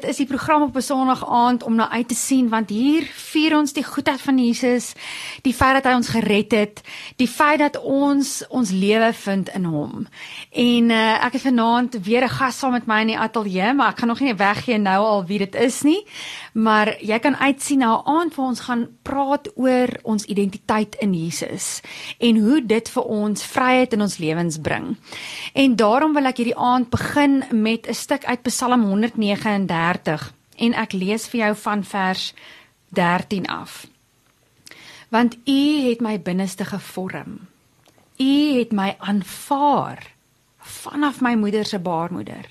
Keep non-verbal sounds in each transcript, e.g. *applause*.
dit is die program op 'n Sondag aand om na uit te sien want hier vier ons die goedheid van Jesus, die feit dat hy ons gered het, die feit dat ons ons lewe vind in hom. En uh, ek het vanaand weer 'n gas saam met my in die ateljee, maar ek gaan nog nie weggee nou al wie dit is nie. Maar jy kan uitsien na 'n aand waar ons gaan praat oor ons identiteit in Jesus en hoe dit vir ons vryheid in ons lewens bring. En daarom wil ek hierdie aand begin met 'n stuk uit Psalm 139 en ek lees vir jou van vers 13 af. Want U het my binneste gevorm. U het my aanvaar vanaf my moeder se baarmoeder.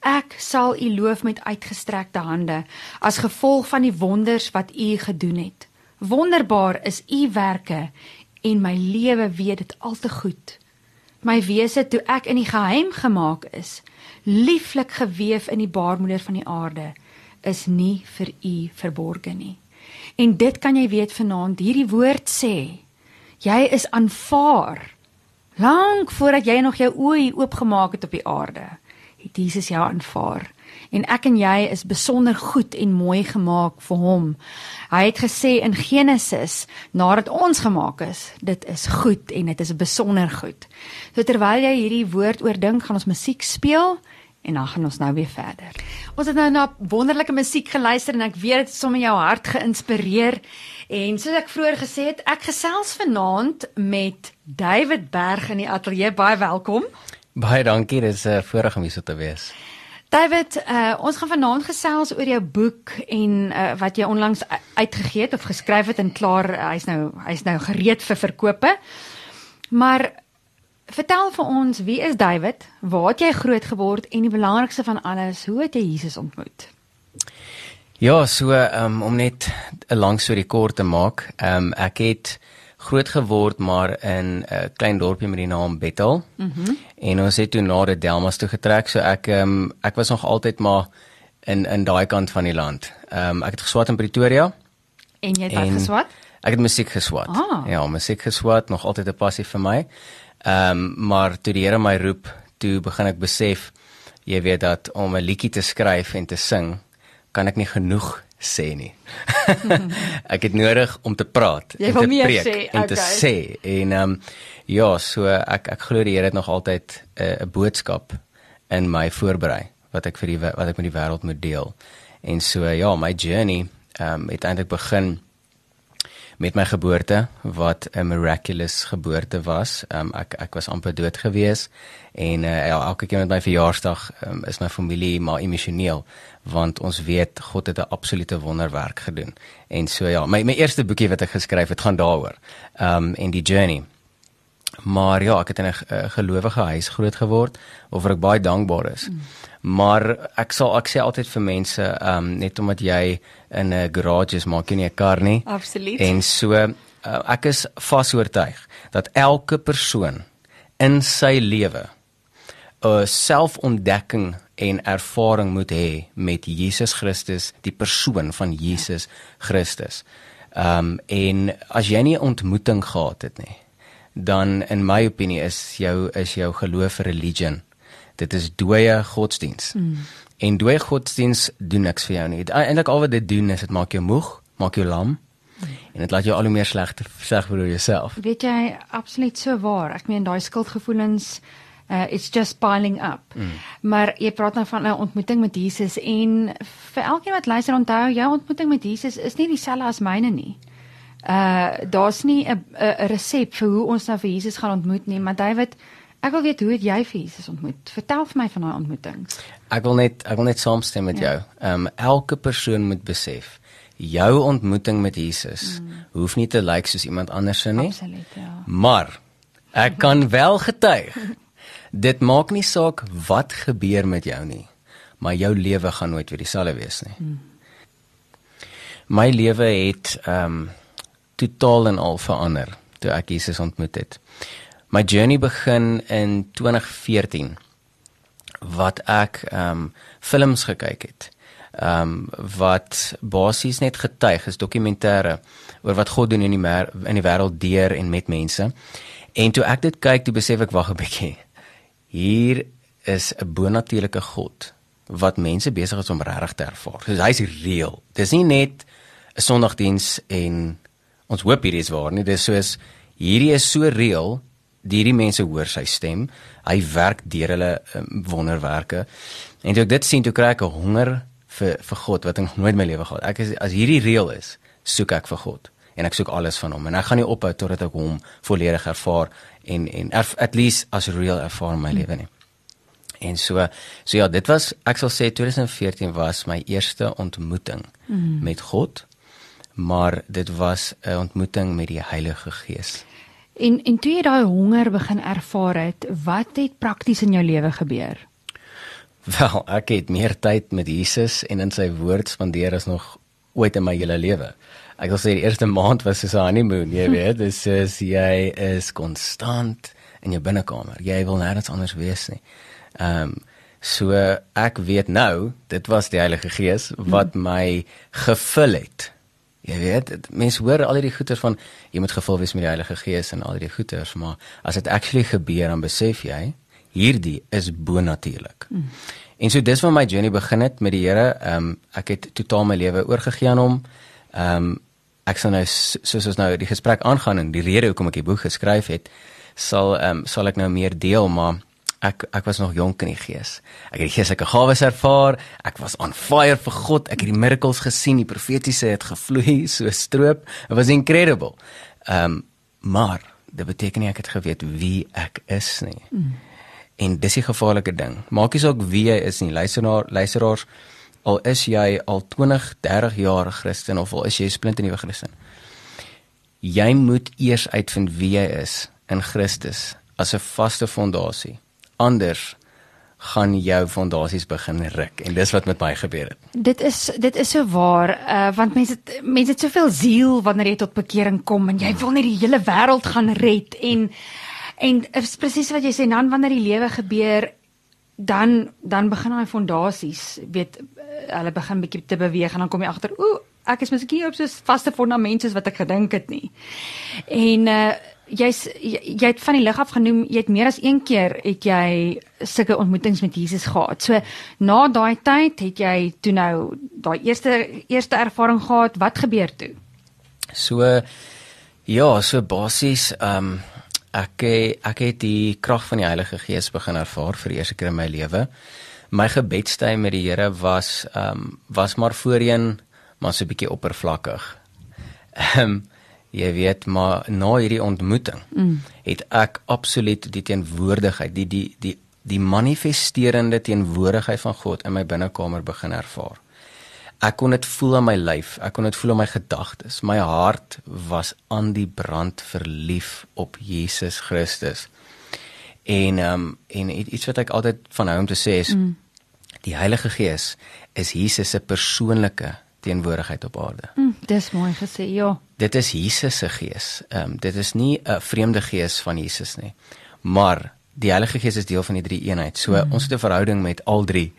Ek sal U loof met uitgestrekte hande as gevolg van die wonders wat U gedoen het. Wonderbaar is U werke en my lewe weet dit al te goed. My wese toe ek in die geheim gemaak is, lieflik gewewe in die baarmoeder van die aarde, is nie vir U verborge nie. En dit kan jy weet vanaand, hierdie woord sê, jy is aanvaar lank voordat jy nog jou oë oopgemaak het op die aarde. Het Jesus jou aanvaar en ek en jy is besonder goed en mooi gemaak vir hom. Hy het gesê in Genesis nadat ons gemaak is, dit is goed en dit is besonder goed. So terwyl jy hierdie woord oordink, gaan ons musiek speel en dan gaan ons nou weer verder. Ons het nou na wonderlike musiek geluister en ek weet dit het sommer jou hart geïnspireer. En soos ek vroeër gesê het, ek gesels vanaand met David Berg in die ateljee. Baie welkom. Baie dankie, dit is 'n voorreg om hier so te wees. David, uh, ons gaan vanaand gesels oor jou boek en uh, wat jy onlangs uitgegee het of geskryf het en klaar uh, hy's nou hy's nou gereed vir verkope. Maar vertel vir ons, wie is David? Waar het jy groot geword en die belangrikste van alles, hoe het jy Jesus ontmoet? Ja, so um, om net 'n lang storie kort te maak, um, ek het groot geword maar in 'n uh, klein dorpie met die naam Bethel. Mhm. Mm en ons het toe na die Delmas toe getrek, so ek um, ek was nog altyd maar in in daai kant van die land. Ehm um, ek het geswat in Pretoria. En jy het wat geswat? Ek het musiek geswat. Ah. Ja, musiek geswat, nog altyd 'n passie vir my. Ehm um, maar toe die Here my roep, toe begin ek besef jy weet dat om 'n liedjie te skryf en te sing, kan ek nie genoeg sê nie. *laughs* ek het nodig om te praat Jy en te preek sê, en okay. te sê en ehm um, ja, so ek ek glo die Here het nog altyd 'n uh, boodskap in my voorberei wat ek vir die wat ek met die wêreld moet deel. En so ja, my journey ehm um, het eintlik begin met my geboorte wat 'n miraculous geboorte was. Um, ek ek was amper dood gewees en uh, ja, elke keer met my verjaarsdag um, is my familie maar emosioneel want ons weet God het 'n absolute wonderwerk gedoen. En so ja, my my eerste boekie wat ek geskryf het gaan daaroor. Um en die journey. Maar ja, ek het in 'n uh, gelowige huis groot geword waaroor ek baie dankbaar is. Mm. Maar ek sal ek sê altyd vir mense, um net omdat jy in 'n garage is, maak jy nie 'n kar nie. Absoluut. En so uh, ek is vas oortuig dat elke persoon in sy lewe 'n selfontdekking en ervaring moet hê met Jesus Christus, die persoon van Jesus Christus. Ehm um, en as jy nie 'n ontmoeting gehad het nie, dan in my opinie is jou is jou geloof 'n religion. Dit is dooie godsdiens. Mm. En dooie godsdiens doen niks vir jou nie. Eintlik al wat dit doen is dit maak jou moeg, maak jou lam. Mm. En dit laat jou al hoe meer slegter sê vir jouself. Weet jy absoluut so waar. Ek meen daai skuldgevoelens uh, it's just piling up. Mm. Maar jy praat nou van 'n ontmoeting met Jesus en vir elkeen wat luister onthou, jou ontmoeting met Jesus is nie dieselfde as myne nie. Uh daar's nie 'n 'n resep vir hoe ons nou vir Jesus gaan ontmoet nie, maar David, ek wil weet hoe het jy vir Jesus ontmoet? Vertel vir my van daai ontmoeting. Ek wil net ek wil net saamstem met ja. jou. Ehm um, elke persoon moet besef jou ontmoeting met Jesus mm. hoef nie te lyk like soos iemand anders se nie. Absoluut, ja. Maar ek kan wel getuig *laughs* dit maak nie saak wat gebeur met jou nie, maar jou lewe gaan nooit weer dieselfde wees nie. Hmm. My lewe het ehm um, totaal en al verander toe ek Jesus ontmoet het. My journey begin in 2014 wat ek ehm um, films gekyk het. Ehm um, wat basies net getuig is dokumentêre oor wat God doen in die in die wêreld deur en met mense. En toe ek dit kyk, toe besef ek wag 'n bietjie hier is 'n bonatuurlike God wat mense besig is om regtig te ervaar. So hy's reëel. Dis nie net 'n Sondagdiens en ons hoop hierdie is waar nie. Dis soos hierdie is so reëel. Hierdie mense hoor sy stem. Hy werk deur hulle um, wonderwerke. En toe ek dit sien, toe kry ek 'n honger vir vir God wat ek nog nooit in my lewe gehad. Ek is as hierdie reël is, soek ek vir God en ek soek alles van hom en ek gaan nie ophou totdat ek hom volledig ervaar en en erf, at least as real ervaar in my lewe nie. En so so ja, dit was ek sal sê 2014 was my eerste ontmoeting mm. met God. Maar dit was 'n ontmoeting met die Heilige Gees. En en toe jy daai honger begin ervaar het, wat het prakties in jou lewe gebeur? Wel, ek het meer tyd met Jesus en in sy woord spandeer as nog ooit in my hele lewe ek wil sê die eerste maand was soos 'n honeymoon, jy *laughs* weet, dis is jy is konstant in jou binnekamer. Jy wil nêrens anders wees nie. Ehm um, so ek weet nou, dit was die Heilige Gees wat hmm. my gevul het. Jy weet, mense hoor al hierdie goeters van jy moet gevul wees met die Heilige Gees en al hierdie goeters, maar as dit actually gebeur, dan besef jy hierdie is bonatuurlik. Mm. En so dis waar my journey begin het met die Here. Ehm um, ek het totaal my lewe oorgegee aan hom. Ehm um, ek sal nou soos ons nou die gesprek aangaan en die rede hoekom ek die boek geskryf het, sal ehm um, sal ek nou meer deel, maar ek ek was nog jonk in die gees. Ek het die geestelike gawes ervaar. Ek was on fire vir God. Ek het die miracles gesien, die profetiese het gevloei *laughs* so stroop. It was incredible. Ehm um, maar dit beteken nie ek het geweet wie ek is nie. Mm. En dis 'n gevaarlike ding. Maak nie saak wie jy is nie. Luisteraar, luisteraars, al is jy al 20, 30 jaar Christen of al is jy 'n splinte nuwe Christen. Jy moet eers uitvind wie jy is in Christus as 'n vaste fondasie. Anders gaan jou fondasies begin ruk en dis wat met my gebeur het. Dit is dit is so waar uh, want mense mense het soveel siel wanneer jy tot bekering kom en jy wil net die hele wêreld gaan red en en presies wat jy sê dan wanneer die lewe gebeur dan dan begin daai fondasies weet hulle begin bietjie te beweeg en dan kom jy agter ooh ek is miskien op so 'n vaste fondament soos wat ek gedink het nie. En uh jy's jy, jy het van die lig af genoem jy het meer as een keer het jy sulke ontmoetings met Jesus gehad. So na daai tyd het jy toe nou daai eerste eerste ervaring gehad. Wat gebeur toe? So ja, so basies ehm um, ek ek het die krag van die Heilige Gees begin ervaar vir die eerste keer in my lewe my gebedstyd met die Here was ehm um, was maar voorheen maar so 'n bietjie oppervlakkig. Ehm um, jy weet maar na hierdie ontmoeting mm. het ek absoluut die teenwoordigheid, die die die die manifesterende teenwoordigheid van God in my binnekamer begin ervaar. Ek kon dit voel in my lyf, ek kon dit voel in my gedagtes. My hart was aan die brand verlief op Jesus Christus. En ehm um, en iets wat ek altyd van hou om te sê is mm. die Heilige Gees is Jesus se persoonlike teenwoordigheid op aarde. Mm, dis mooi gesê, ja. Dit is Jesus se gees. Ehm um, dit is nie 'n vreemde gees van Jesus nie. Maar die Heilige Gees is deel van die drie eenheid. So mm. ons het 'n verhouding met al drie.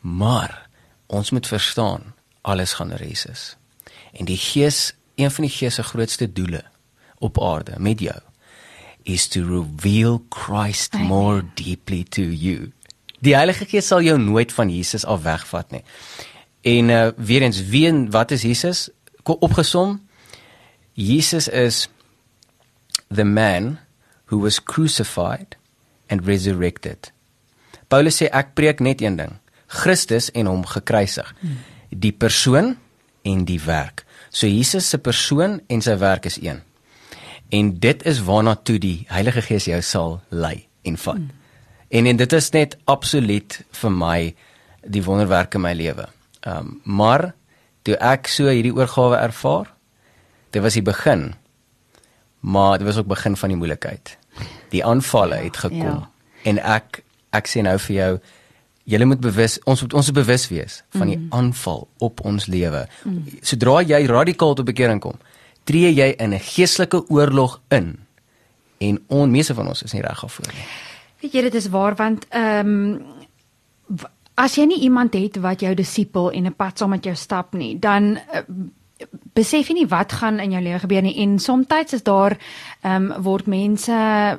Maar ons moet verstaan alles gaan oor Jesus. En die Gees, een van die Gees se grootste doele op aarde met jou is to reveal Christ Amen. more deeply to you. Die Heilige Gees sal jou nooit van Jesus af wegvat nie. En uh weer eens wie en wat is Jesus? Opgesom Jesus is the man who was crucified and resurrected. Paulus sê ek preek net een ding, Christus en hom gekruisig. Die persoon en die werk. So Jesus se persoon en sy werk is een. En dit is waarna toe die Heilige Gees jou sal lei en vat. Hmm. En en dit is net absoluut vir my die wonderwerk in my lewe. Ehm um, maar toe ek so hierdie oorgawe ervaar, dit was die begin. Maar dit was ook begin van die moeilikheid. Die aanvalle het gekom. Ja. En ek ek sê nou vir jou Julle moet bewus ons moet ons bewus wees van die mm. aanval op ons lewe. Mm. Sodra jy radikaal tot bekering kom, tree jy in 'n geestelike oorlog in en onmeeste van ons is nie reg daarvoor nie. Weet jy dit is waar want ehm um, as jy nie iemand het wat jou disipel en 'n pad saam met jou stap nie, dan uh, besef jy nie wat gaan in jou lewe gebeur nie en soms is daar ehm um, word mense uh,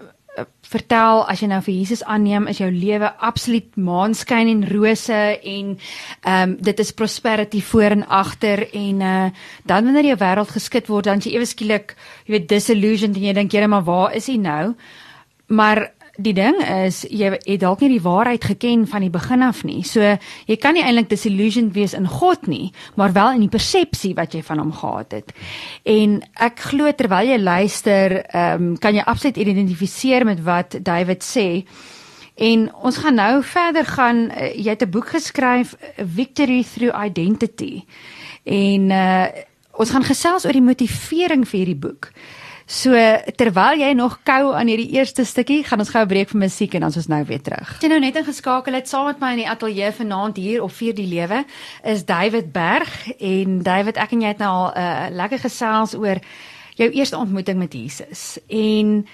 vertel as jy nou vir Jesus aanneem, is jou lewe absoluut maanskyn en rose en ehm um, dit is prosperity voor en agter en uh dan wanneer jou wêreld geskit word, dan jy ewe skielik, jy weet disillusioned en jy dink, "Here, maar waar is hy nou?" Maar die ding is jy het dalk nie die waarheid geken van die begin af nie. So jy kan nie eintlik disillusioned wees in God nie, maar wel in die persepsie wat jy van hom gehad het. En ek glo terwyl jy luister, ehm um, kan jy absoluut identifiseer met wat David sê. En ons gaan nou verder gaan uh, jy het 'n boek geskryf Victory through Identity. En uh ons gaan gesels oor die motivering vir hierdie boek. So terwyl jy nog kou aan hierdie eerste stukkie, gaan ons gou 'n breek vir musiek en dan is ons nou weer terug. Jy nou net ingeskakel het saam met my in die ateljee vanaand hier op Vier die Lewe is David Berg en David ek en jy het nou al 'n uh, lekker gesels oor jou eerste ontmoeting met Jesus. En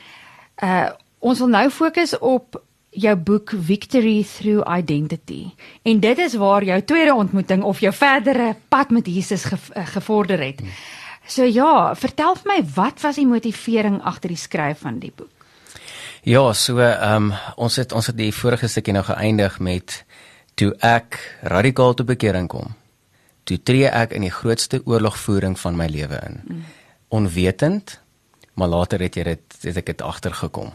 uh ons wil nou fokus op jou boek Victory through Identity. En dit is waar jou tweede ontmoeting of jou verdere pad met Jesus ge, uh, gevorder het. Hmm. So ja, vertel vir my wat was die motivering agter die skryf van die boek? Ja, so ehm um, ons het ons het die vorige stukkie nou geëindig met toe ek radikaal tot bekering kom. Toe tree ek in die grootste oorlogvoering van my lewe in. Mm. Onwetend, maar later het jy dit het ek dit agtergekom.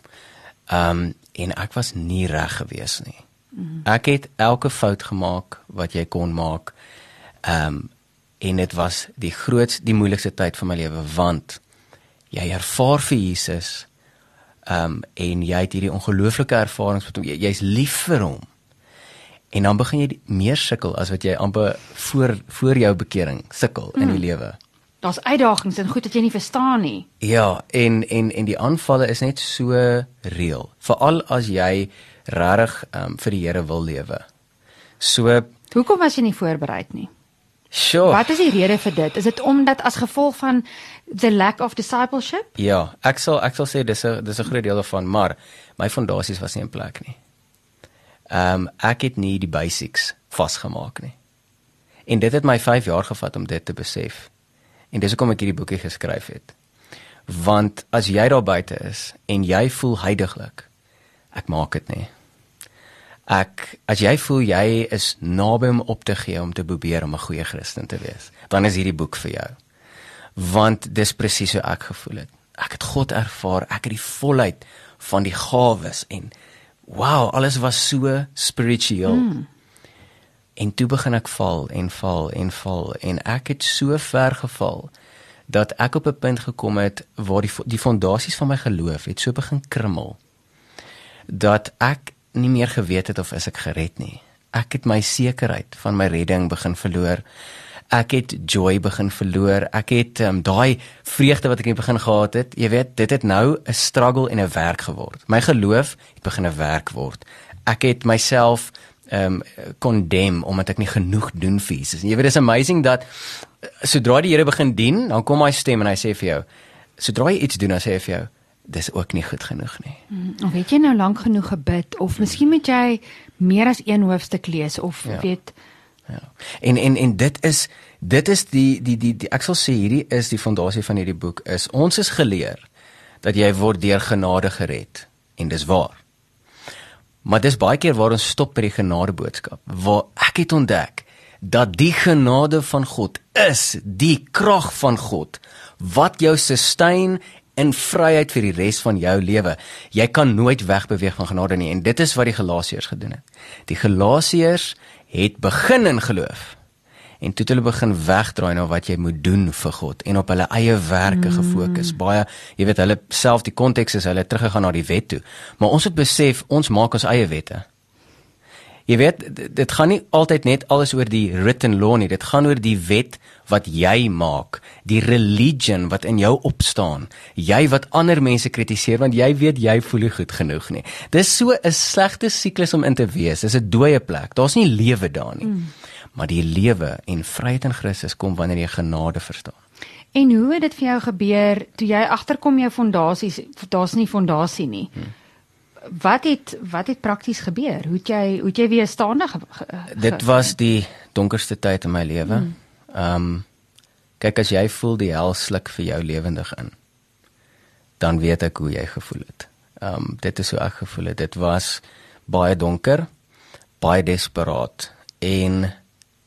Ehm um, en ek was nie reg gewees nie. Mm. Ek het elke fout gemaak wat jy kon maak. Ehm um, en dit was die grootste die moeilikste tyd van my lewe want jy ervaar vir Jesus um en jy het hierdie ongelooflike ervarings met hom. Jy, jy's lief vir hom. En dan begin jy meer sukkel as wat jy amper voor voor jou bekering sukkel hmm. in die hmm. lewe. Daar's uitdagings en goed dat jy nie verstaan nie. Ja en en en die aanvalle is net so reël veral as jy regtig um vir die Here wil lewe. So hoekom was jy nie voorberei nie Sure. Wat is die rede vir dit? Is dit omdat as gevolg van the lack of discipleship? Ja, ek sal ek sal sê dis 'n dis 'n groot deel daarvan, maar my fondasies was nie in plek nie. Ehm um, ek het nie die basics vasgemaak nie. En dit het my 5 jaar gevat om dit te besef. En dis hoekom ek hierdie boekie geskryf het. Want as jy daar buite is en jy voel heiliglik, ek maak dit nie ek as jy voel jy is naby om op te gee om te probeer om 'n goeie Christen te wees, dan is hierdie boek vir jou. Want dis presies hoe ek gevoel het. Ek het God ervaar, ek het die volheid van die gawes en wow, alles was so spiritueel. Mm. En toe begin ek val en val en val en ek het so ver geval dat ek op 'n punt gekom het waar die die fondasies van my geloof het so begin krummel dat ek nie meer geweet het of is ek gered nie. Ek het my sekerheid van my redding begin verloor. Ek het joy begin verloor. Ek het um, daai vreugde wat ek in die begin gehad het, jy weet, dit het nou 'n struggle en 'n werk geword. My geloof het begin 'n werk word. Ek het myself ehm um, condemn omdat ek nie genoeg doen vir Jesus. Jy weet, dit is amazing dat sodra die Here begin dien, dan kom hy stem en hy sê vir jou, sodra jy iets doen, dan sê hy vir jou, dis ook nie goed genoeg nie. Hmm, of weet jy nou lank genoeg gebid of miskien moet jy meer as een hoofstuk lees of ja. weet ja. En en en dit is dit is die die die, die ek sal sê hierdie is die fondasie van hierdie boek is ons is geleer dat jy word deur genade gered en dis waar. Maar dis baie keer waar ons stop by die genade boodskap waar ek het ontdek dat die genade van God is die krag van God wat jou sustain in vryheid vir die res van jou lewe. Jy kan nooit wegbeweeg van genade nie en dit is wat die Galasiërs gedoen het. Die Galasiërs het begin in geloof en toe het hulle begin wegdraai na wat jy moet doen vir God en op hulle eie werke mm. gefokus. Baie, jy weet, hulle self die konteks is hulle teruggegaan na die wet toe. Maar ons het besef ons maak ons eie wette. Jy weet dit gaan nie altyd net alles oor die written law nie. Dit gaan oor die wet wat jy maak, die religion wat in jou opstaan. Jy wat ander mense kritiseer want jy weet jy voel nie goed genoeg nie. Dis so 'n slegte siklus om in te wees. Dis 'n dooie plek. Daar's nie lewe daar nie. Mm. Maar die lewe en vryheid in Christus kom wanneer jy genade verstaan. En hoe het dit vir jou gebeur toe jy agterkom jou fondasies daar's nie fondasie nie? Hmm wat het wat het prakties gebeur? Hoe het jy hoe het jy weer staande ge, ge, Dit was die donkerste tyd in my lewe. Hmm. Ehm um, kyk as jy voel die hel sluk vir jou lewendig in. Dan weet ek hoe jy gevoel het. Ehm um, dit is hoe ek gevoel het. Dit was baie donker, baie desperaat en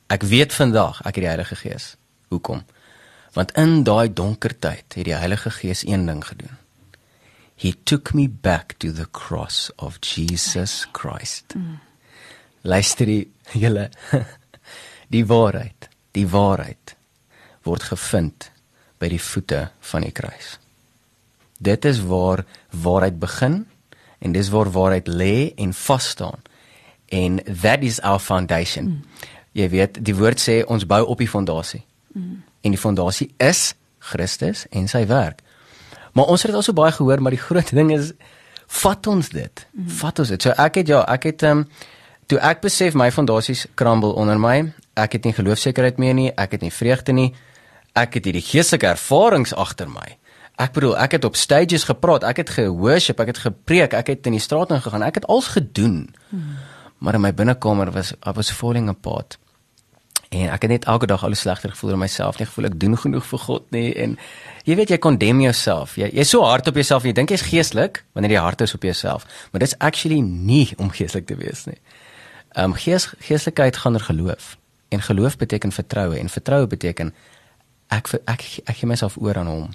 ek weet vandag ek het die Heilige Gees. Hoekom? Want in daai donker tyd het die Heilige Gees een ding gedoen. He took me back to the cross of Jesus Christ. Mm. Luister *laughs* julle die waarheid, die waarheid word gevind by die voete van die kruis. Dit is waar waarheid begin en dis waar waarheid lê en vas staan. En that is our foundation. Mm. Jy weet, die woord sê ons bou op die fondasie. Mm. En die fondasie is Christus en sy werk. Maar ons het dit al so baie gehoor, maar die groot *laughs* ding is vat ons dit. Mm. Vat ons dit. So ek het ja, ek het ehm um, toe ek besef my fondasies crumble onder my. Ek het nie geloofsekerheid meer nie, ek het nie vreugde nie. Ek het hierdie geestelike ervarings agter my. Ek bedoel, ek het op stages gepraat, ek het gehoorship, ek het gepreek, ek het in die straat ingegaan, ek het alles gedoen. Hmm. Maar in my binnekamer was I was falling apart. En ek het net elke dag al hoe slegter gevoel oor myself, nie gevoel ek doen genoeg vir God nie en jy weet jy kondem jouself. Jy jy's so hard op jouself, jy dink jy's geestelik wanneer jy hard is op jouself, maar dit's actually nie om geestelik te wees nie. Ehm um, gees geestelikheid gaan oor geloof. En geloof beteken vertroue en vertroue beteken ek ek ek, gee myself oor aan hom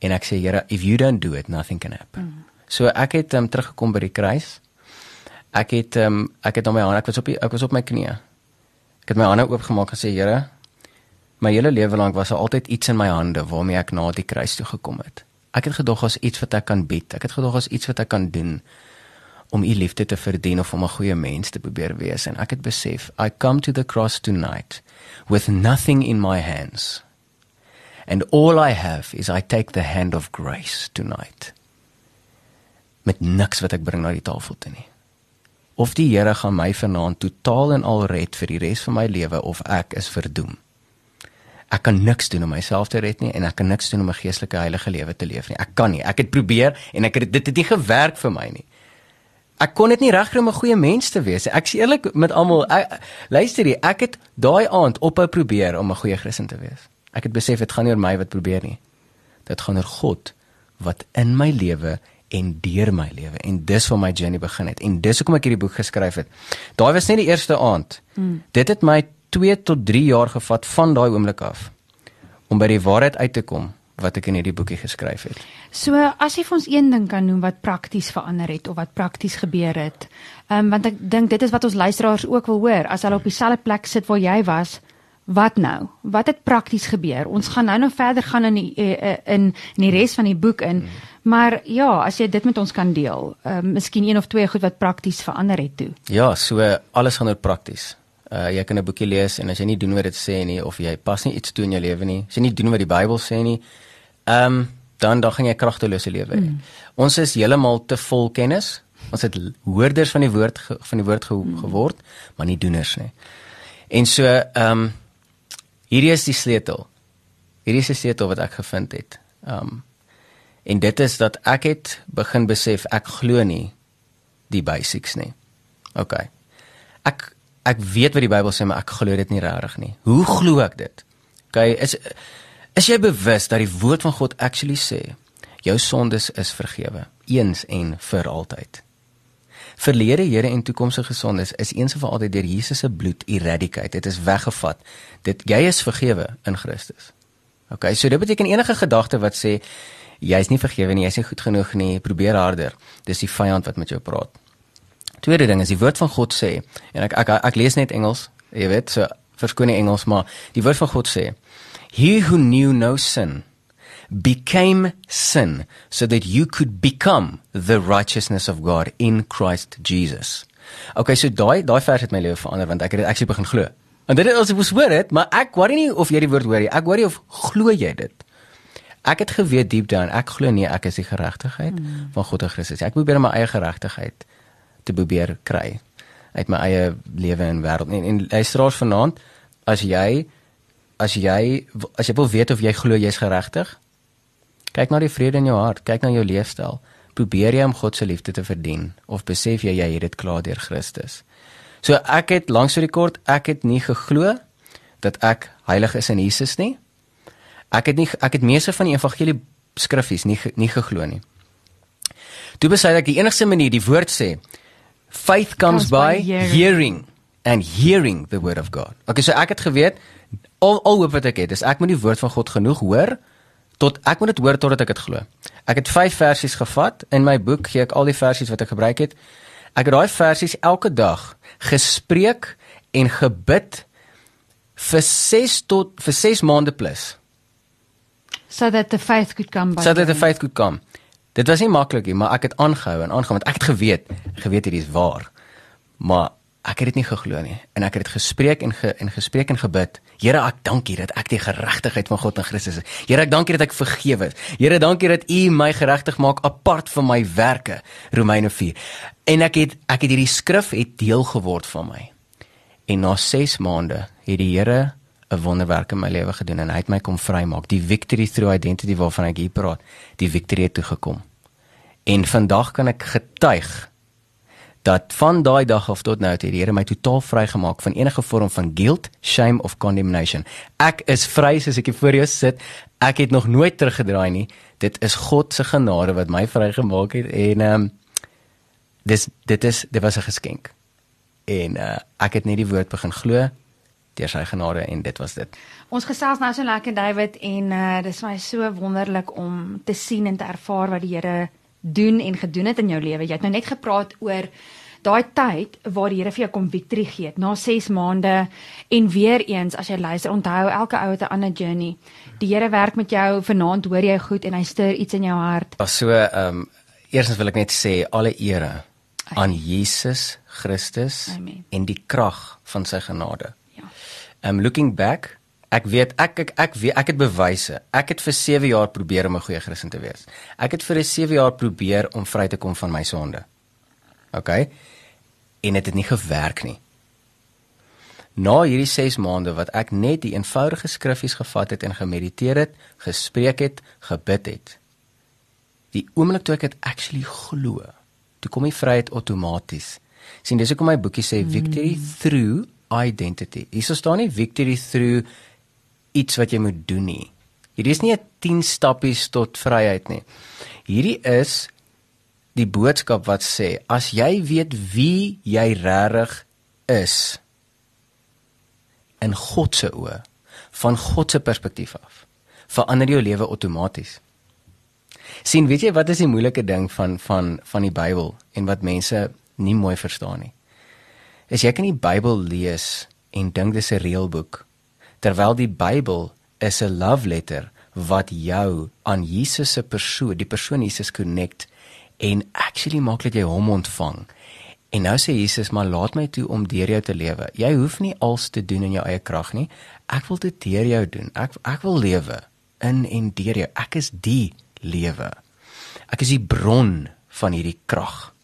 en ek sê Here if you don't do it nothing can happen. Mm. So ek het um, teruggekom by die kruis. Ek het um, ek het op my hande ek was op die, ek was op my knieë. Het my hande oopgemaak en sê Here my hele lewe lank was daar altyd iets in my hande waarmee ek na die kruis toe gekom het. Ek het gedog as iets wat ek kan bied. Ek het gedog as iets wat ek kan doen om u liefde te verdien of om 'n goeie mens te probeer wees en ek het besef I come to the cross tonight with nothing in my hands And all I have is I take the hand of grace tonight. Met niks wat ek bring na die tafel toe nie. Of die Here gaan my vanaand totaal en al red vir die res van my lewe of ek is verdoem. Ek kan niks doen om myself te red nie en ek kan niks doen om 'n geestelike heilige lewe te leef nie. Ek kan nie. Ek het probeer en ek het dit het nie gewerk vir my nie. Ek kon dit nie regkry om 'n goeie mens te wees. Ek is eerlik met almal. Luister hier, ek het daai aand ophou probeer om 'n goeie Christen te wees. Ek het besef dit gaan nie oor my wat probeer nie. Dit gaan oor God wat in my lewe en deur my lewe en dis waar my journey begin het en dis hoekom ek hierdie boek geskryf het. Daai was net die eerste aand. Mm. Dit het my 2 tot 3 jaar gevat van daai oomblik af om by die waarheid uit te kom wat ek in hierdie boekie geskryf het. So as jy vir ons een ding kan noem wat prakties verander het of wat prakties gebeur het. Ehm um, want ek dink dit is wat ons luisteraars ook wil hoor as hulle op dieselfde plek sit waar jy was wat nou? Wat het prakties gebeur? Ons gaan nou nog verder gaan in die, in in die res van die boek in. Maar ja, as jy dit met ons kan deel, uh, miskien een of twee goed wat prakties verander het toe. Ja, so alles gaan oor prakties. Uh jy kan 'n boekie lees en as jy nie doen wat dit sê nie of jy pas nie iets toe in jou lewe nie, as jy nie doen wat die Bybel sê nie, ehm um, dan dan gaan jy kragtelose lewe hê. Mm. Ons is heeltemal te vol kennis. Ons het hoorders van die woord van die woord ge, mm. geword, maar nie doeners nie. En so ehm um, Hierdie is die sleutel. Hierdie is die sleutel wat ek gevind het. Um en dit is dat ek het begin besef ek glo nie die basics nie. OK. Ek ek weet wat die Bybel sê, maar ek glo dit nie regtig nie. Hoe glo ek dit? OK, is is jy bewus dat die woord van God actually sê jou sondes is vergewe eens en vir altyd? verlede, hede en toekomstige sondes is eens en vir altyd deur Jesus se bloed eradicate. Dit is weggevat. Dit jy is vergewe in Christus. OK, so dit beteken enige gedagte wat sê jy's nie vergewe nie, jy's nie goed genoeg nie, probeer harder. Dis die vyand wat met jou praat. Tweede ding is die woord van God sê en ek ek, ek, ek lees net Engels, jy weet, so verskoon die Engels, maar die woord van God sê He who knew no sin became sin so that you could become the righteousness of God in Christ Jesus. Okay, so daai daai vers het my lewe verander want ek het dit actually begin glo. En dit as ek moes hoor dit, maar ek worry nie of jy die woord hoor nie. Ek worry of glo jy dit. Ek het geweet deep down, ek glo nie ek is die geregtigheid mm. van God en Christus. Ek probeer my eie geregtigheid te probeer kry uit my eie lewe en wêreld. En, en luisteraars vanaand, as jy as jy as jy wil weet of jy glo jy's geregtig, Kyk na die vrede in jou hart, kyk na jou leefstyl. Probeer jy om God se liefde te verdien of besef jy jy het dit klaar deur Christus? So ek het langs vir die kort, ek het nie geglo dat ek heilig is in Jesus nie. Ek het nie ek het meeste van die evangelie skriffies nie nie geglo nie. Toe besluit ek die enigste manier die woord sê faith comes, comes by, by hearing. hearing and hearing the word of God. Okay, so ek het geweet al al hoop wat ek het is ek moet die woord van God genoeg hoor tot ek moet dit hoor totdat ek dit glo. Ek het 5 versies gevat in my boek gee ek al die versies wat ek gebruik het. Ek het daai versies elke dag gespreek en gebid vir 6 tot vir 6 maande plus. So that the faith could come by. So that the faith could come. Dit was nie maklik nie, maar ek het aangehou en aangehou want ek het geweet, geweet hierdie is waar. Maar ek het dit nie geglo nie en ek het dit gespreek en ge, en gespreek en gebid. Here, ek dank U dat ek die geregtigheid van God in Christus is. Here, ek dank U dat ek vergewe is. Here, dankie dat U my geregtig maak apart van my werke. Romeine 4. En ek het ek het hierdie skrif het deel geword van my. En na 6 maande het die Here 'n wonderwerk in my lewe gedoen en hy het my kom vrymaak. Die victory through identity waarvan ek hier praat, die victory het toe gekom. En vandag kan ek getuig dat van daai dag af tot nou het die Here my totaal vrygemaak van enige vorm van guilt, shame of condemnation. Ek is vry soos ek hier voor jou sit. Ek het nog nooit teruggedraai nie. Dit is God se genade wat my vrygemaak het en ehm um, dis dit is dit was 'n geskenk. En uh ek het net die woord begin glo deur sy genade en dit was dit. Ons gesels nou so lekker David en uh dis my so wonderlik om te sien en te ervaar wat die Here doen en gedoen het in jou lewe. Jy het nou net gepraat oor daai tyd waar die Here vir jou kom victory gee na 6 maande en weer eens as jy luister onthou elke ou het 'n ander journey. Die Here werk met jou vanaand hoor jy goed en hy stuur iets in jou hart. So ehm um, eerstens wil ek net sê alle ere aan Jesus Christus Amen. en die krag van sy genade. Um looking back, ek weet ek ek ek weet ek het bewyse. Ek het vir 7 jaar probeer om 'n goeie Christen te wees. Ek het vir 'n 7 jaar probeer om vry te kom van my sonde. OK. En dit het nie gewerk nie. Na hierdie 6 maande wat ek net die eenvoudige skriffies gevat het en gemediteer het, gespreek het, gebid het. Die oomblik toe ek dit actually glo, toe kom die vryheid outomaties. sien dis hoekom my boekie sê victory mm. through identity. Hier staan nie victory through iets wat jy moet doen nie. Hierdie is nie 'n 10 stappies tot vryheid nie. Hierdie is die boodskap wat sê as jy weet wie jy regtig is in God se oë van God se perspektief af verander jou lewe outomaties. sien weet jy wat is die moeilike ding van van van die Bybel en wat mense nie mooi verstaan nie. As jy kan die Bybel lees en dink dis 'n reëlboek terwyl die Bybel is 'n love letter wat jou aan Jesus se persoon, die persoon Jesus connect en actually maak dat jy hom ontvang. En nou sê Jesus, maar laat my toe om deur jou te lewe. Jy hoef nie alles te doen in jou eie krag nie. Ek wil dit deur jou doen. Ek ek wil lewe in en deur jou. Ek is die lewe. Ek is die bron van hierdie krag.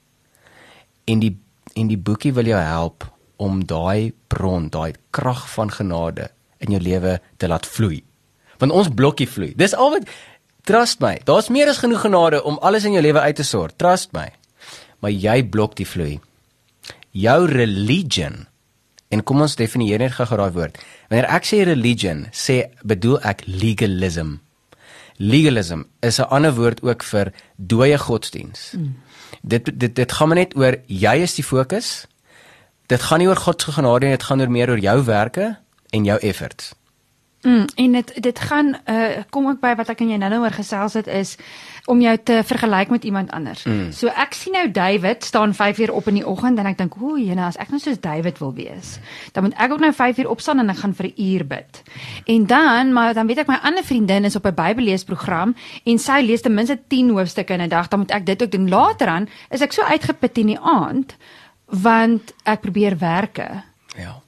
En die en die boekie wil jou help om daai bron, daai krag van genade in jou lewe te laat vloei. Want ons blokkie vloei. Dis al wat trust my. Daar's meer as genoeg genade om alles in jou lewe uit te sort. Trust my. Maar jy blok die vloei. Jou religion en kom ons definieer net gou daai woord. Wanneer ek sê religion, sê bedoel ek legalism. Legalism is 'n ander woord ook vir dooie godsdiens. Mm. Dit dit dit gaan maar net oor jy is die fokus. Dit gaan nie oor God se genade nie, dit gaan oor meer oor jou werke en jou efforts. Mm, en dit dit gaan uh kom ook by wat ek en jy nou oor gesels het is om jou te vergelyk met iemand anders. Mm. So ek sien nou David staan 5 uur op in die oggend en ek dink, "O, jene, as ek nou soos David wil wees, dan moet ek ook nou 5 uur opstaan en ek gaan vir 'n uur bid." En dan, maar dan weet ek my ander vriendin is op 'n Bybelleesprogram en sy lees ten minste 10 hoofstukke in 'n dag, dan moet ek dit ook doen. Later aan is ek so uitgeput in die aand want ek probeer werke. Ja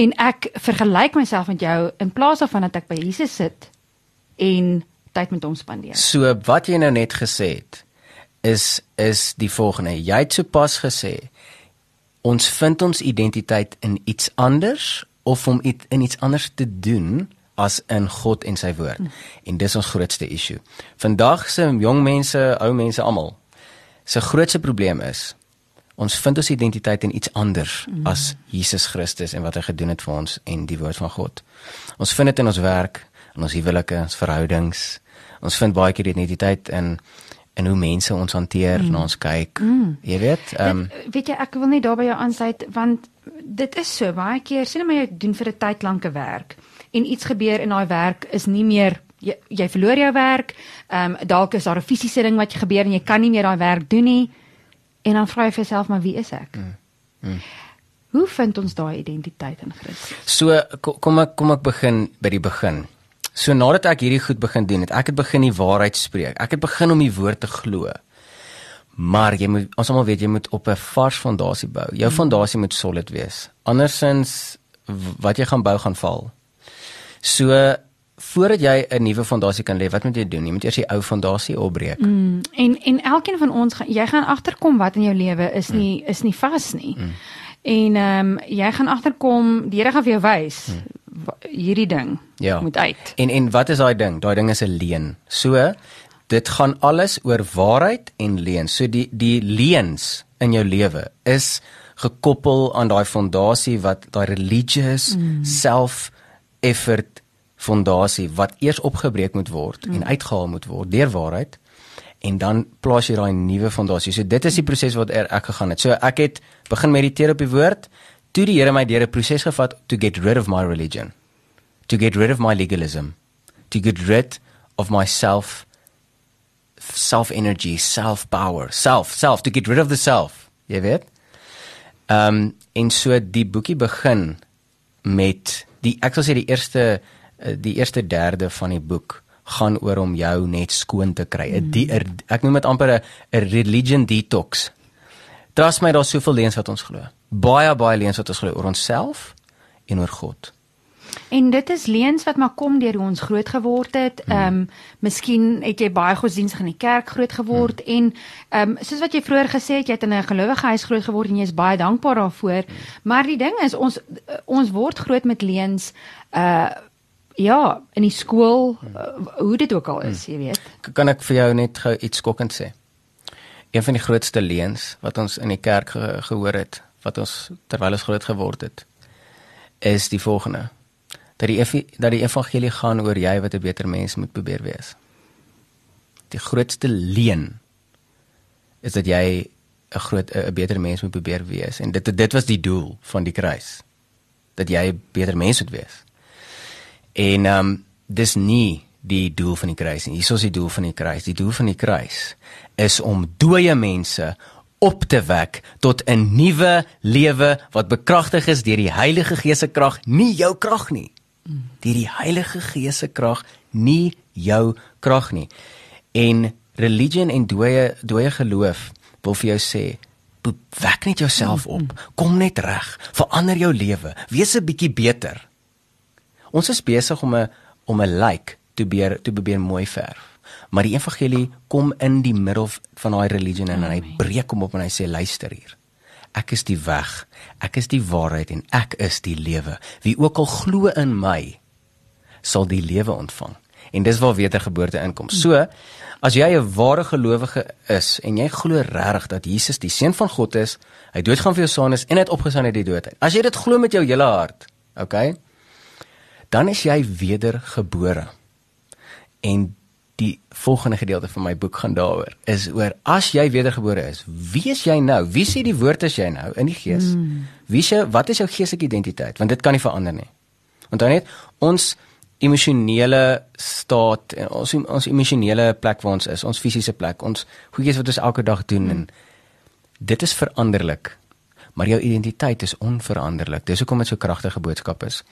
en ek vergelyk myself met jou in plaas daarvan dat ek by Jesus sit en tyd met hom spandeer. So wat jy nou net gesê het is is die volgende. Jy het sopas gesê ons vind ons identiteit in iets anders of om iets in iets anders te doen as in God en sy woord. Hmm. En dis ons grootste issue. Vandag se jong mense, ou mense almal se grootste probleem is ons vind ons identiteit in iets anders mm. as Jesus Christus en wat hy gedoen het vir ons en die woord van God. Ons vind dit in ons werk, in ons huwelike, ons verhoudings. Ons vind baie keer identiteit in en hoe mense ons hanteer, mm. na ons kyk. Mm. Jy weet, ehm um, weet jy ek wil net daarby jou aansluit want dit is so baie keer sien maar jy doen vir 'n tyd lanke werk en iets gebeur in daai werk is nie meer jy, jy verloor jou werk. Ehm um, dalk is daar 'n fisiese ding wat gebeur en jy kan nie meer daai werk doen nie. En dan vra jy vir jouself maar wie is ek? Mm. Mm. Hoe vind ons daai identiteit in Christus? So kom ek kom ek begin by die begin. So nadat ek hierdie goed begin doen het, ek het begin die waarheid spreek. Ek het begin om die woord te glo. Maar jy moet ons almal weet jy moet op 'n vars fondasie bou. Jou fondasie moet solid wees. Andersins wat jy gaan bou gaan val. So voordat jy 'n nuwe fondasie kan lê, wat moet jy doen? Jy moet eers die ou fondasie opbreek. Mm, en en elkeen van ons gaan jy gaan agterkom wat in jou lewe is nie mm. is nie vas nie. Mm. En ehm um, jy gaan agterkom, die Here gaan vir jou wys mm. hierdie ding ja. moet uit. En en wat is daai ding? Daai ding is 'n leuen. So dit gaan alles oor waarheid en leuen. So die die leuns in jou lewe is gekoppel aan daai fondasie wat daai religious mm. self effort fondasie wat eers opgebreek moet word mm. en uitgehaal moet word deur waarheid en dan plaas jy daai nuwe fondasie. So dit is die proses wat er, ek gegaan het. So ek het begin mediteer op die woord, toe die Here my deur 'n proses gevat to get rid of my religion, to get rid of my legalism, to get rid of myself self energy, self power, self, self to get rid of the self. Jy weet? Ehm um, en so die boekie begin met die ek sal sê die eerste die eerste derde van die boek gaan oor om jou net skoon te kry. Mm. Die, er, ek noem dit amper 'n religion detox. Trust my, daar's soveel leuns wat ons glo. Baie baie leuns wat ons glo oor onsself en oor God. En dit is leuns wat maar kom deur hoe ons groot geword het. Mm. Ehm mm. um, miskien het jy baie godsdienstig in die kerk groot geword mm. en ehm um, soos wat jy vroeër gesê het, jy het in 'n gelowige huis groot geword en jy is baie dankbaar daarvoor. Mm. Maar die ding is ons ons word groot met leuns uh ja, in die skool uh, hoe dit ook al is, hmm. jy weet. Kan ek vir jou net gou iets skokkend sê? Een van die grootste leuns wat ons in die kerk ge gehoor het, wat ons terwyl ons groot geword het, is die volgende: dat die dat die evangelie gaan oor jy wat 'n beter mens moet probeer wees. Die grootste leuen is dat jy 'n groot 'n beter mens moet probeer wees en dit dit was die doel van die kruis dat jy 'n beter mens moet wees. En ehm um, dis nie die doel van die kruis nie. Hier is die doel van die kruis. Die doel van die kruis is om dooie mense op te wek tot 'n nuwe lewe wat bekragtig is deur die Heilige Gees se krag, nie jou krag nie. Deur die Heilige Gees se krag, nie jou krag nie. En religion en dooie dooie geloof wil vir jou sê wek net jouself op. Kom net reg. Verander jou lewe. Wees 'n bietjie beter. Ons is besig om 'n om 'n like te beer te probeer mooi verf. Maar die evangelie kom in die middel van daai religie en hy breek hom op en hy sê luister hier. Ek is die weg, ek is die waarheid en ek is die lewe. Wie ook al glo in my, sal die lewe ontvang. En dis waar wedergeboorte inkom. So, as jy 'n ware gelowige is en jy glo regtig dat Jesus die seun van God is, hy doodgaan vir jou sondes en hy het opgestaan uit die dood. As jy dit glo met jou hele hart, okay? Dan is jy wedergebore. En die volgende gedeelte van my boek gaan daaroor is oor as jy wedergebore is, wie is jy nou? Wie sê die woord is jy nou in die gees? Hmm. Wie sê wat is jou geestelike identiteit? Want dit kan nie verander nie. Dan net ons emosionele staat en ons ons emosionele plek waar ons is, ons fisiese plek, ons goedjies wat ons elke dag doen en dit is veranderlik. Maar jou identiteit is onveranderlik. Dis hoekom dit so kragtige boodskap is.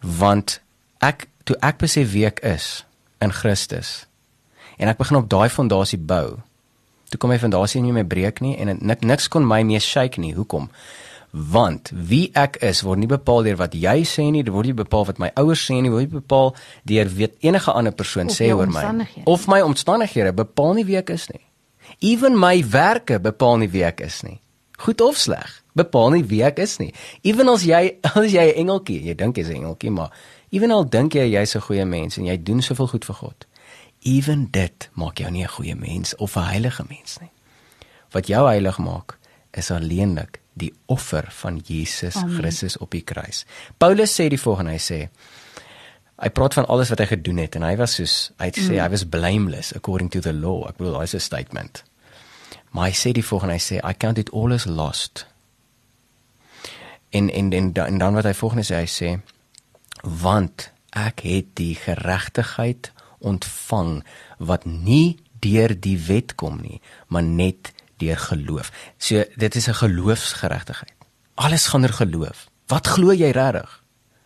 Want ek toe ek besef wie ek is in Christus en ek begin op daai fondasie bou. Toe kom my fondasie nie meer breek nie en nik, niks kon my meer shake nie. Hoekom? Want wie ek is word nie bepaal deur wat jy sê nie, dit word nie bepaal wat my ouers sê nie, word nie bepaal deur weet enige ander persoon sê oor my of my omstandighede bepaal nie wie ek is nie. Ewen my werke bepaal nie wie ek is nie. Goed of sleg, bepaal nie wie ek is nie. Ewen as jy *laughs* as jy 'n engeltjie, jy dink jy's 'n engeltjie, maar Ewenal dink jy jy's 'n goeie mens en jy doen soveel goed vir God. Ewen dit maak jou nie 'n goeie mens of 'n heilige mens nie. Wat jou heilig maak is alleenlik die offer van Jesus Amen. Christus op die kruis. Paulus sê die volgende, hy sê hy praat van alles wat hy gedoen het en hy was soos hy sê Mm. hy was blameless according to the law. Ek bedoel hy's 'n statement. Maar hy sê die volgende hy sê I count it all as lost. En en en, da- en dan wat hy volgende sê hy sê want ek het die geregtigheid ontvang wat nie deur die wet kom nie, maar net deur geloof. So dit is 'n geloofsgeregtigheid. Alles gaan oor geloof. Wat glo jy regtig?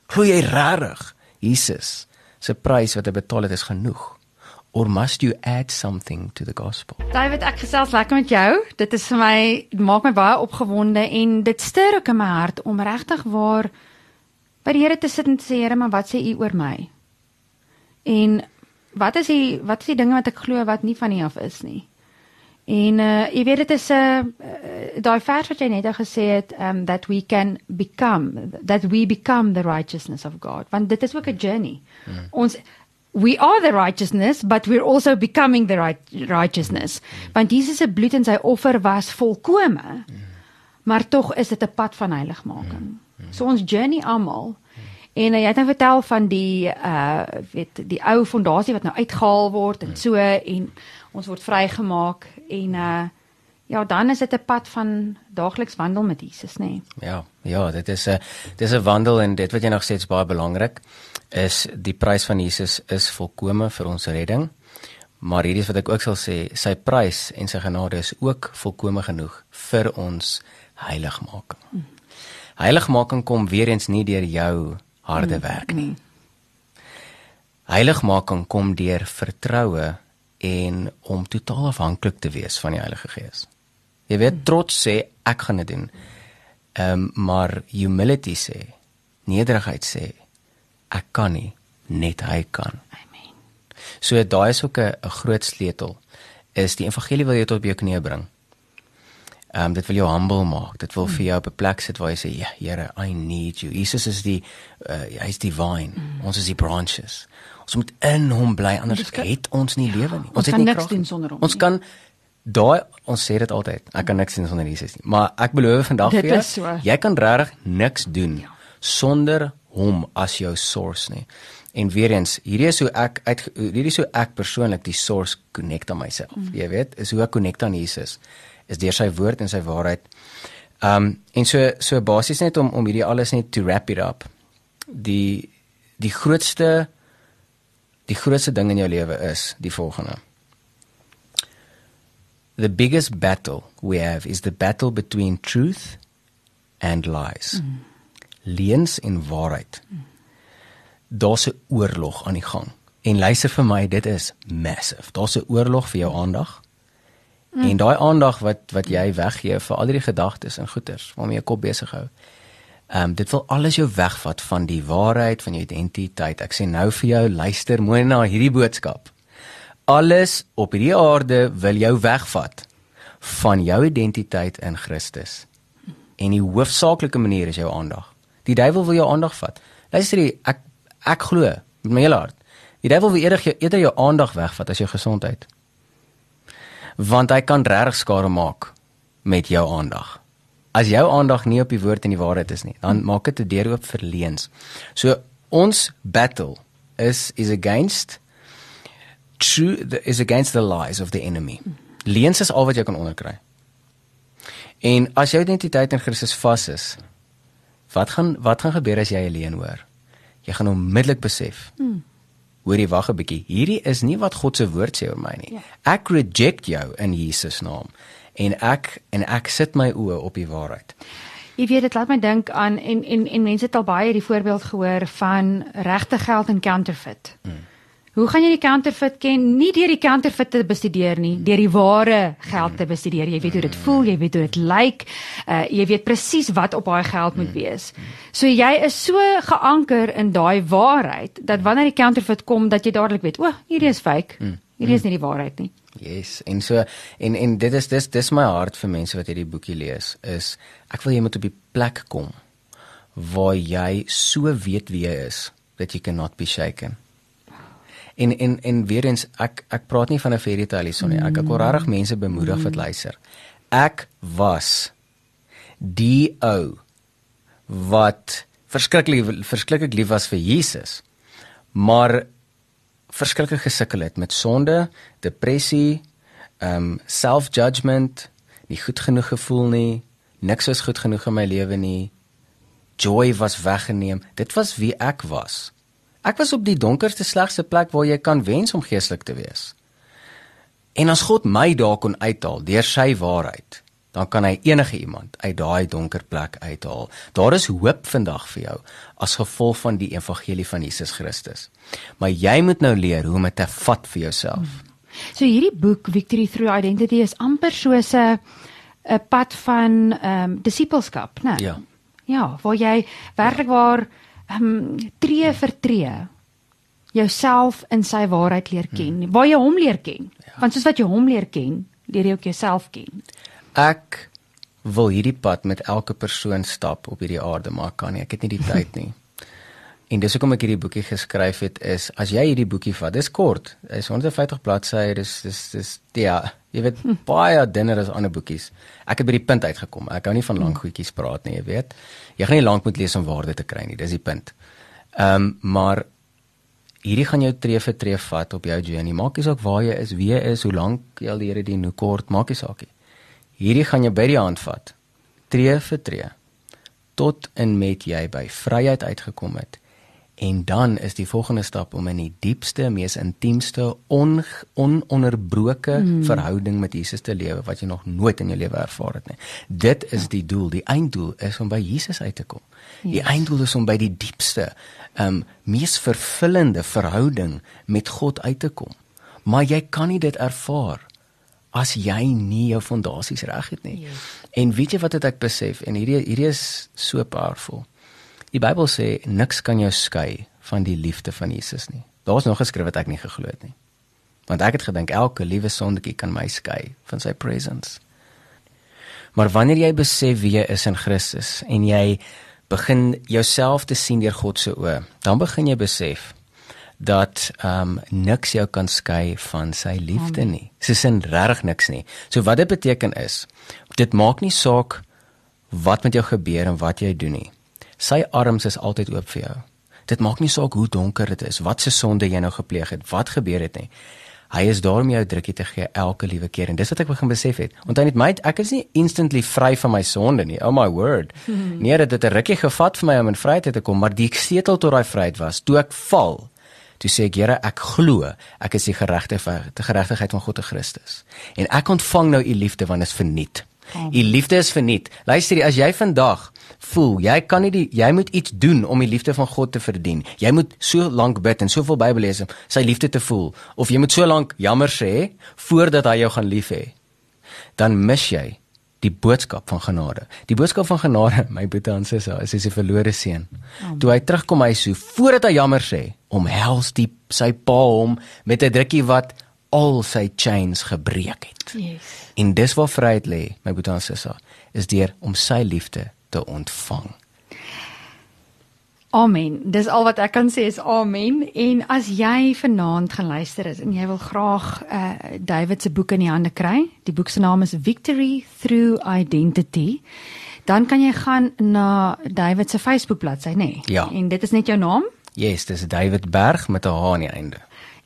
Glo jy regtig Jesus se prys wat hy betaal het is genoeg? Or must you add something to the gospel? David, ek gesels lekker met jou. Dit is vir my maak my baie opgewonde en dit stuur ook in my hart om regtig waar by die Here te sit en te sê Here, maar wat sê U oor my? En wat is die wat is die dinge wat ek glo wat nie van U af is nie? En uh jy weet dit is 'n uh, uh, daai vers wat jy net gesê het um that we can become that we become the righteousness of God want dit is ook 'n journey. Mm. Ons we are the righteousness but we're also becoming the right righteousness. Mm. Want Jesus se bloed en sy offer was volkome. Mm. Maar tog is dit 'n pad van heiligmaking. Mm. So ons journey almal En uh, jy het nou vertel van die uh weet die ou fondasie wat nou uitgehaal word en so en ons word vrygemaak en uh ja, dan is dit 'n pad van daagliks wandel met Jesus, nê. Nee. Ja, ja, dit is 'n dis 'n wandel en dit wat jy nog sê is baie belangrik is die prys van Jesus is volkome vir ons redding. Maar hierdie is wat ek ook sal sê, sy prys en sy genade is ook volkome genoeg vir ons heiligmaking. Mm. Heiligmaking kom weer eens nie deur jou harde mm. werk nie. Heiligmaking kom deur vertroue en om totaal afhanklik te wees van die Heilige Gees. Jy weet trots sê ek gaan dit doen. Ehm um, maar humility sê, nederigheid sê ek kan nie, net hy kan. Amen. So daai is ook 'n groot sleutel is die evangelie wil jy tot op jou knieë bring. Ehm um, dit wil jou humble maak. Dit wil mm. vir jou op 'n plek sit waar jy sê, "Ja, Here, I need you." Jesus is die uh, hy's die vine. Mm. Ons is die branches. Ons moet in hom bly anders kan, het ons nie ja, lewe nie. Ons, Ons het nie niks krag doen sonder hom. Ons kan daai ons sê dit altyd. Ek kan niks doen sonder Jesus nie. Maar ek beloof vandag Dit vir jou, so. jy kan regtig niks doen Ja. sonder hom as jou source nie. En weer eens, hierdie is hoe ek uit hierdie is hoe ek persoonlik die source connect aan myself. Mm. Jy weet, is hoe ek connect aan Jesus is deur sy woord en sy waarheid. Um en so so basies net om om hierdie alles net to wrap it up. Die die grootste die grootste ding in jou lewe is die volgende. The biggest battle we have is the battle between truth and lies. Mm. Leuns en waarheid. Mm. Daar's 'n oorlog aan die gang. En luister vir my, dit is massive. Daar's 'n oorlog vir jou aandag. Mm. En daai aandag wat wat jy weggee vir al hierdie gedagtes en goeters waarmee jy kop besig hou. Ehm um, dit wil alles jou wegvat van die waarheid van jou identiteit. Ek sê nou vir jou, luister mooi na hierdie boodskap. Alles op hierdie aarde wil jou wegvat van jou identiteit in Christus. En die hoofsaaklike manier is jou aandag. Die duiwel wil jou aandag vat. Luister jy, ek ek glo met my hele hart. Die duiwel wil eerder jou eerder jou aandag wegvat as jou gesondheid. Want hy kan regtig skade maak met jou aandag. As jou aandag nie op die woord en die waarheid is nie, dan maak dit 'n deur oop vir leuns. So ons battle is is against true is against the lies of the enemy. Leuns is al wat jy kan onderkry. En as jou identiteit in Christus vas is, wat gaan wat gaan gebeur as jy 'n leuen hoor? Jy gaan onmiddellik besef. Hmm. Hoorie, wag 'n bietjie. Hierdie is nie wat God se woord sê oor my nie. Ja. Ek reject jou in Jesus naam en ek en ek sit my oë op die waarheid. Jy weet dit laat my dink aan en en en mense het al baie die voorbeeld gehoor van regte geld en counterfeit. Hmm. Hoe gaan jy die counterfeit ken? Nie deur die counterfeit te bestudeer nie, deur die ware geld te bestudeer. Jy weet hoe dit voel, jy weet hoe dit lyk. Uh jy weet presies wat op daai geld moet wees. So jy is so geanker in daai waarheid dat wanneer die counterfeit kom dat jy dadelik weet, o, oh, hierdie is fake. Hierdie is nie die waarheid nie. Yes, en so en en dit is dis dis my hart vir mense wat hierdie boekie lees is ek wil jy moet op die plek kom waar jy so weet wie jy is that you cannot be shaken. En en en weer eens ek ek praat nie van 'n fairy tale hierson nie. Ek ek wil regtig mense bemoedig wat luister. Ek was die ou wat verskriklik verskriklik lief was vir Jesus. maar verskillike gesukkel het met sonde, depressie, ehm um, self-judgment, nie goed genoeg gevoel nie, niks is goed genoeg in my lewe nie. Joy was weggeneem. Dit was wie ek was. Ek was op die donkerste slegste plek waar jy kan wens om geestelik te wees. En as God my daar kon uithaal deur sy waarheid, dan kan hy enige iemand uit daai donker plek uithaal. Daar is hoop vandag vir jou as gevolg van die evangelie van Jesus Christus. Maar jy moet nou leer hoe om dit te vat vir jouself. So hierdie boek Victory Through Identity is amper soos 'n 'n pad van ehm um, disippelskap, né? Ja. Ja, waar jy werklik waar ehm um, tree vir tree jouself in sy waarheid leer ken, hmm. waar jy hom leer ken. Ja. Want soos wat jy hom leer ken, leer jy ook jouself ken. Ek wil hierdie pad met elke persoon stap op hierdie aarde, maar kan nie. Ek het nie die tyd nie. En dis hoekom ek hierdie boekie geskryf het is as jy hierdie boekie vat, dis kort. Is 150 bladsye, dis dis dis ja, jy weet hm. baie dinner as ander boekies. Ek het by die punt uitgekom. Ek hou nie van lank goedjies praat nie, jy weet. Jy gaan nie lank moet lees om waarde te kry nie, dis die punt. Ehm um, maar hierdie gaan jou tree vir tree vat op jou journey. Maak nie saak waar jy is, wie jy is, hoe lank jy al die Here dien, hoe kort, maak nie saak nie. Hierdie gaan jou by die hand vat. Tree vir tree tot en met jy by vryheid uitgekom het En dan is die volgende stap om in die diepste, mees intiemste, on, ononderbroke mm. verhouding met Jesus te lewe wat jy nog nooit in jou lewe ervaar het nie. Dit is die doel. Die einddoel is om by Jesus uit te kom. Yes. Die einddoel is om by die diepste, um mees vervullende verhouding met God uit te kom. Maar jy kan nie dit ervaar as jy nie jou fondasies reg het nie. Yes. En weet jy wat het ek besef en hierdie hierdie is so powerful. Die Bybel sê niks kan jou skei van die liefde van Jesus nie. Daar's nog geskryf wat ek nie geglo het nie. Want ek het gedink elke liewe sondetjie kan my skei van sy presence. Maar wanneer jy besef wie jy is in Christus en jy begin jouself te sien deur God se oë, dan begin jy besef dat ehm um, niks jou kan skei van sy liefde nie. Dis sin regtig niks nie. So wat dit beteken is, dit maak nie saak wat met jou gebeur en wat jy doen nie. Sy arms is altyd oop vir jou. Dit maak nie saak hoe donker dit is, wat se sonde jy nou gepleeg het, wat gebeur het nie. Hy is daar om jou drukkie te gee elke liewe keer en dis wat ek begin besef het. Onthou net my ek is nie instantly vry van my sonde nie. Oh my word. *laughs* Nee, dit het 'n rukkie gevat vir my om in vryheid te kom, maar die sleutel tot daai vryheid was toe ek val. Toe sê ek, Here, ek glo ek is die geregtigheid, die geregtigheid van God te Christus. En ek ontvang nou u liefde want dit is verniet. U liefde is verniet. Luister, as jy vandag voel jy kan nie die, jy moet iets doen om die liefde van God te verdien. Jy moet so lank bid en soveel Bybel lees om sy liefde te voel of jy moet so lank jammer sê voordat hy jou gaan lief hê. Dan mis jy die boodskap van genade. Die boodskap van genade, *laughs* my boetie en sussie, is as 'n verlore seun. Toe hy terugkom hy so voordat hy jammer sê, omhels die sy pa hom met 'n drukkie wat al sy chains gebreek het. Yes. En dis waar vryheid lê, my boetie en sussie, is deur om sy liefde te ontvang. Amen. Dis al wat ek kan sê is amen. En as jy vanaand geluister het en jy wil graag uh David se boek in die hande kry, die boek se naam is Victory Through Identity. Dan kan jy gaan na David se Facebook bladsy, nê? Nee? Ja. En dit is net jou naam? Yes, dis David Berg met 'n H aan die einde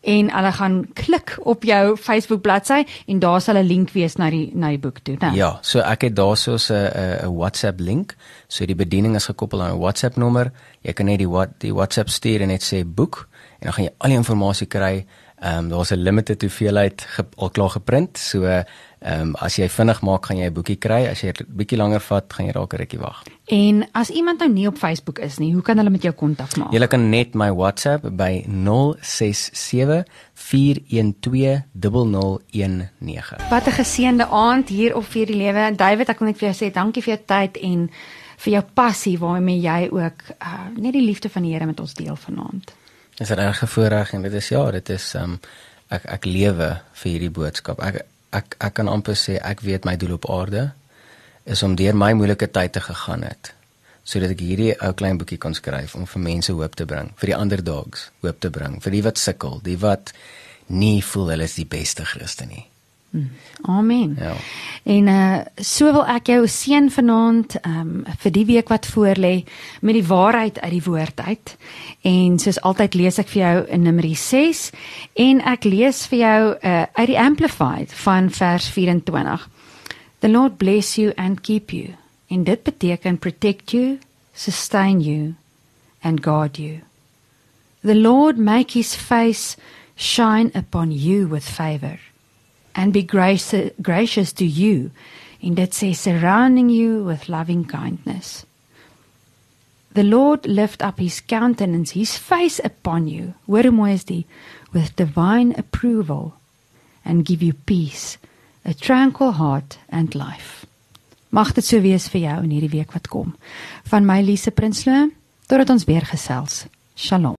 en hulle gaan klik op jou Facebook bladsy en daar sal 'n link wees na die na die boek toe, né? Ja, so ek het daarsoos 'n 'n WhatsApp link. So die bediening is gekoppel aan 'n WhatsApp nommer. Jy kan net die wat die WhatsApp stuur en net sê boek en dan gaan jy al die inligting kry. Ehm um, daar's 'n limited hoeveelheid al klaar geprint. So Ehm um, as jy vinnig maak, gaan jy 'n boekie kry. As jy bietjie langer vat, gaan jy dalk 'n rukkie wag. En as iemand nou nie op Facebook is nie, hoe kan hulle met jou kontak maak? Jy kan net my WhatsApp by 0674120019. Wat 'n geseënde aand hier op vir die lewe. David, ek wil net vir jou sê dankie vir jou tyd en vir jou passie waarmee jy ook uh, net die liefde van die Here met ons deel vanaand. Dis 'n regte voorreg en dit is ja, dit is ehm um, ek ek lewe vir hierdie boodskap. Ek ek ek kan amper sê ek weet my doel op aarde is om deur my moeilike tye te gegaan het sodat ek hierdie ou klein boekie kon skryf om vir mense hoop te bring, vir die ander dogs hoop te bring, vir die wat sukkel, die wat nie voel hulle is die beste Christen nie. Amen. Ja. En uh so wil ek jou seën vanaand um vir die week wat voorlê met die waarheid uit die woord uit. En soos altyd lees ek vir jou in Numeri 6 en ek lees vir jou uh uit die Amplified van vers 24. The Lord bless you and keep you. En dit beteken protect you, sustain you and guard you. The Lord make his face shine upon you with favor and be gracious, gracious to you in that say surrounding you with loving kindness. The Lord lift up his countenance, his face upon you, hoor hoe mooi is die, with divine approval and give you peace, a tranquil heart and life. Mag dit so wees vir jou in hierdie week wat kom. Van my Lise Prinsloo, totdat ons weer gesels. Shalom.